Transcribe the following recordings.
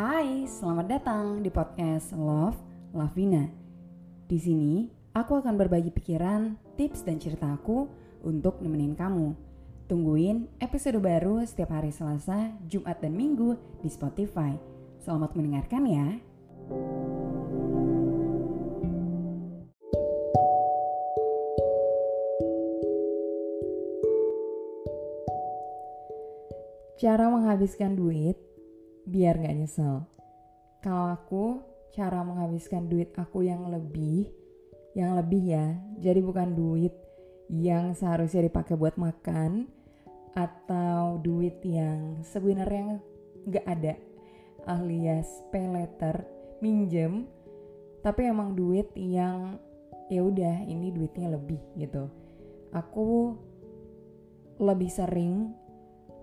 Hai, selamat datang di podcast Love Lavina. Di sini, aku akan berbagi pikiran, tips, dan cerita aku untuk nemenin kamu. Tungguin episode baru setiap hari Selasa, Jumat, dan Minggu di Spotify. Selamat mendengarkan ya. Cara menghabiskan duit biar nggak nyesel. Kalau aku, cara menghabiskan duit aku yang lebih, yang lebih ya, jadi bukan duit yang seharusnya dipakai buat makan atau duit yang sebenarnya nggak ada alias pay letter minjem tapi emang duit yang ya udah ini duitnya lebih gitu aku lebih sering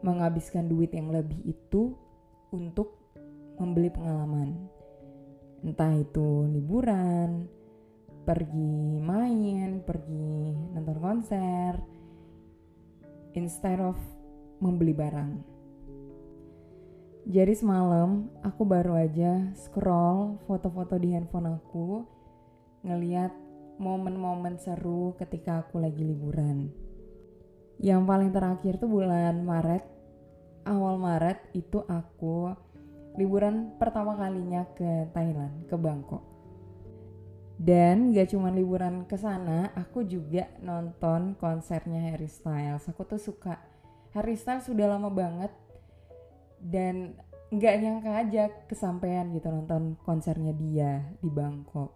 menghabiskan duit yang lebih itu untuk membeli pengalaman. Entah itu liburan pergi main pergi nonton konser instead of membeli barang. Jadi semalam aku baru aja scroll foto-foto di handphone aku ngeliat momen-momen seru ketika aku lagi liburan. Yang paling terakhir tuh bulan Maret, awal Maret itu aku liburan pertama kalinya ke Thailand, ke Bangkok. Dan gak cuma liburan ke sana, aku juga nonton konsernya Harry Styles. Aku tuh suka Harry Styles sudah lama banget dan nggak nyangka aja kesampaian gitu nonton konsernya dia di Bangkok.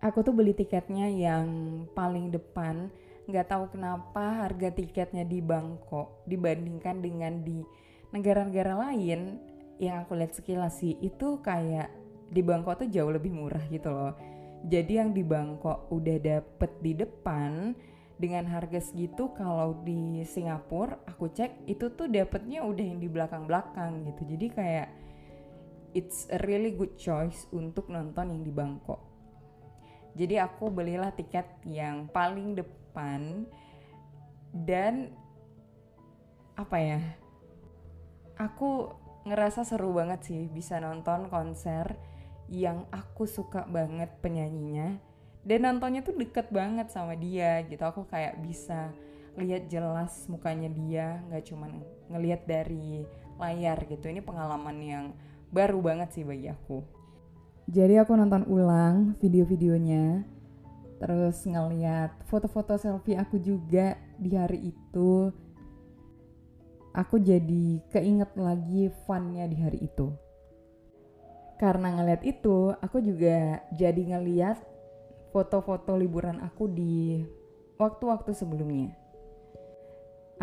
Aku tuh beli tiketnya yang paling depan, nggak tahu kenapa harga tiketnya di Bangkok dibandingkan dengan di negara-negara lain yang aku lihat sekilas sih itu kayak di Bangkok tuh jauh lebih murah gitu loh. Jadi yang di Bangkok udah dapet di depan dengan harga segitu kalau di Singapura aku cek itu tuh dapetnya udah yang di belakang-belakang gitu. Jadi kayak it's a really good choice untuk nonton yang di Bangkok. Jadi aku belilah tiket yang paling depan dan apa ya? Aku ngerasa seru banget sih bisa nonton konser yang aku suka banget penyanyinya dan nontonnya tuh deket banget sama dia gitu aku kayak bisa lihat jelas mukanya dia nggak cuma ngelihat dari layar gitu ini pengalaman yang baru banget sih bagi aku jadi aku nonton ulang video-videonya terus ngeliat foto-foto selfie aku juga di hari itu. Aku jadi keinget lagi funnya di hari itu. Karena ngeliat itu aku juga jadi ngeliat foto-foto liburan aku di waktu-waktu sebelumnya.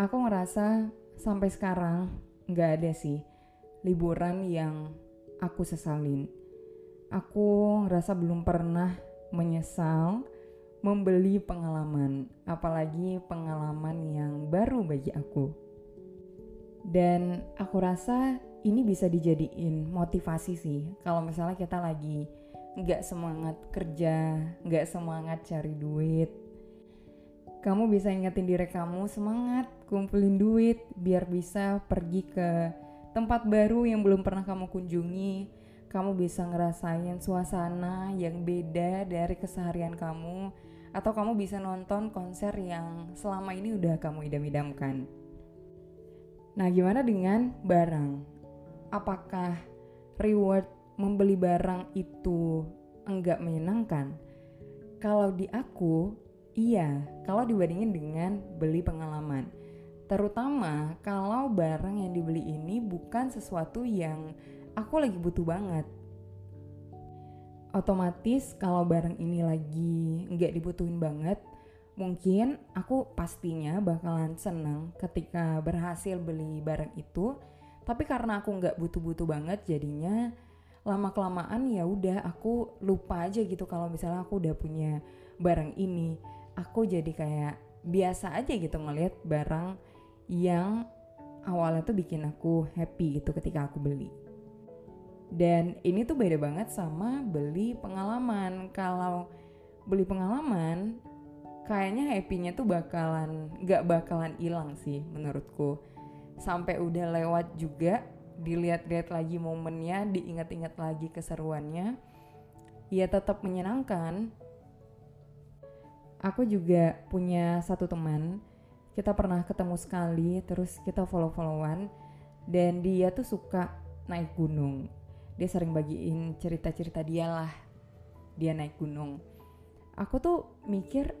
Aku ngerasa sampai sekarang nggak ada sih liburan yang aku sesalin aku ngerasa belum pernah menyesal membeli pengalaman apalagi pengalaman yang baru bagi aku. Dan aku rasa ini bisa dijadiin motivasi sih kalau misalnya kita lagi nggak semangat kerja nggak semangat cari duit kamu bisa ingetin diri kamu semangat kumpulin duit biar bisa pergi ke tempat baru yang belum pernah kamu kunjungi kamu bisa ngerasain suasana yang beda dari keseharian kamu atau kamu bisa nonton konser yang selama ini udah kamu idam-idamkan. Nah, gimana dengan barang? apakah reward membeli barang itu enggak menyenangkan? Kalau di aku, iya. Kalau dibandingin dengan beli pengalaman. Terutama kalau barang yang dibeli ini bukan sesuatu yang aku lagi butuh banget. Otomatis kalau barang ini lagi nggak dibutuhin banget, mungkin aku pastinya bakalan seneng ketika berhasil beli barang itu. Tapi karena aku nggak butuh-butuh banget jadinya lama kelamaan ya udah aku lupa aja gitu kalau misalnya aku udah punya barang ini. Aku jadi kayak biasa aja gitu ngelihat barang yang awalnya tuh bikin aku happy gitu ketika aku beli dan ini tuh beda banget sama beli pengalaman. Kalau beli pengalaman kayaknya happynya tuh bakalan gak bakalan hilang sih menurutku. Sampai udah lewat juga dilihat-lihat lagi momennya diingat-ingat lagi keseruannya ya tetap menyenangkan. Aku juga punya satu teman kita pernah ketemu sekali terus kita follow-followan dan dia tuh suka naik gunung dia sering bagiin cerita-cerita dia lah. Dia naik gunung. Aku tuh mikir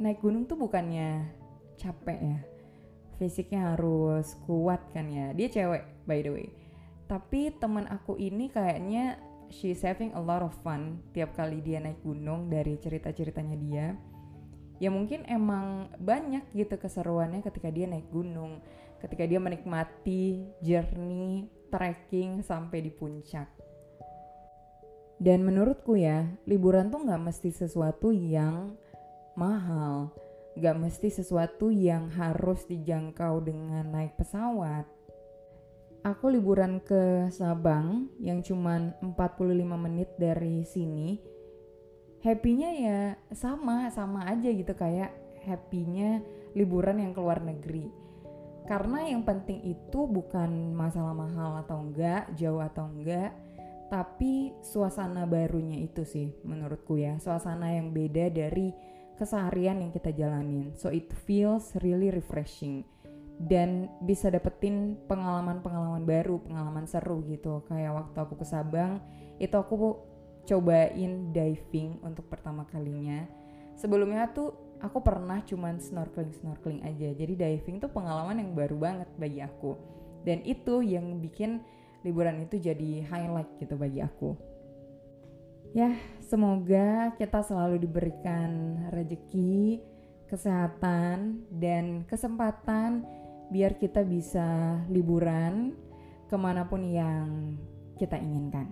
naik gunung tuh bukannya capek ya. Fisiknya harus kuat kan ya. Dia cewek by the way. Tapi teman aku ini kayaknya she's having a lot of fun tiap kali dia naik gunung dari cerita-ceritanya dia. Ya mungkin emang banyak gitu keseruannya ketika dia naik gunung ketika dia menikmati journey trekking sampai di puncak dan menurutku ya liburan tuh nggak mesti sesuatu yang mahal. Gak mesti sesuatu yang harus dijangkau dengan naik pesawat. Aku liburan ke Sabang yang cuman 45 menit dari sini. Happy-nya ya sama, sama aja gitu kayak happy-nya liburan yang keluar negeri. Karena yang penting itu bukan masalah mahal atau enggak, jauh atau enggak, tapi suasana barunya itu sih menurutku ya. Suasana yang beda dari keseharian yang kita jalanin. So it feels really refreshing dan bisa dapetin pengalaman-pengalaman baru, pengalaman seru gitu. Kayak waktu aku ke Sabang, itu aku cobain diving untuk pertama kalinya. Sebelumnya tuh aku pernah cuman snorkeling-snorkeling aja. Jadi diving tuh pengalaman yang baru banget bagi aku. Dan itu yang bikin liburan itu jadi highlight gitu bagi aku. Ya, semoga kita selalu diberikan rezeki, kesehatan, dan kesempatan biar kita bisa liburan ke mana pun yang kita inginkan.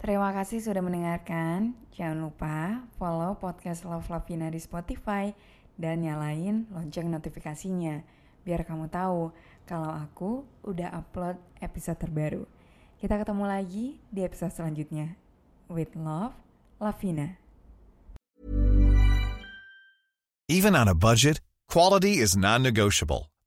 Terima kasih sudah mendengarkan. Jangan lupa follow podcast Love Lavina di Spotify dan nyalain lonceng notifikasinya biar kamu tahu kalau aku udah upload episode terbaru. Kita ketemu lagi di episode selanjutnya. With love, Lavina. Even on a budget, quality is non-negotiable.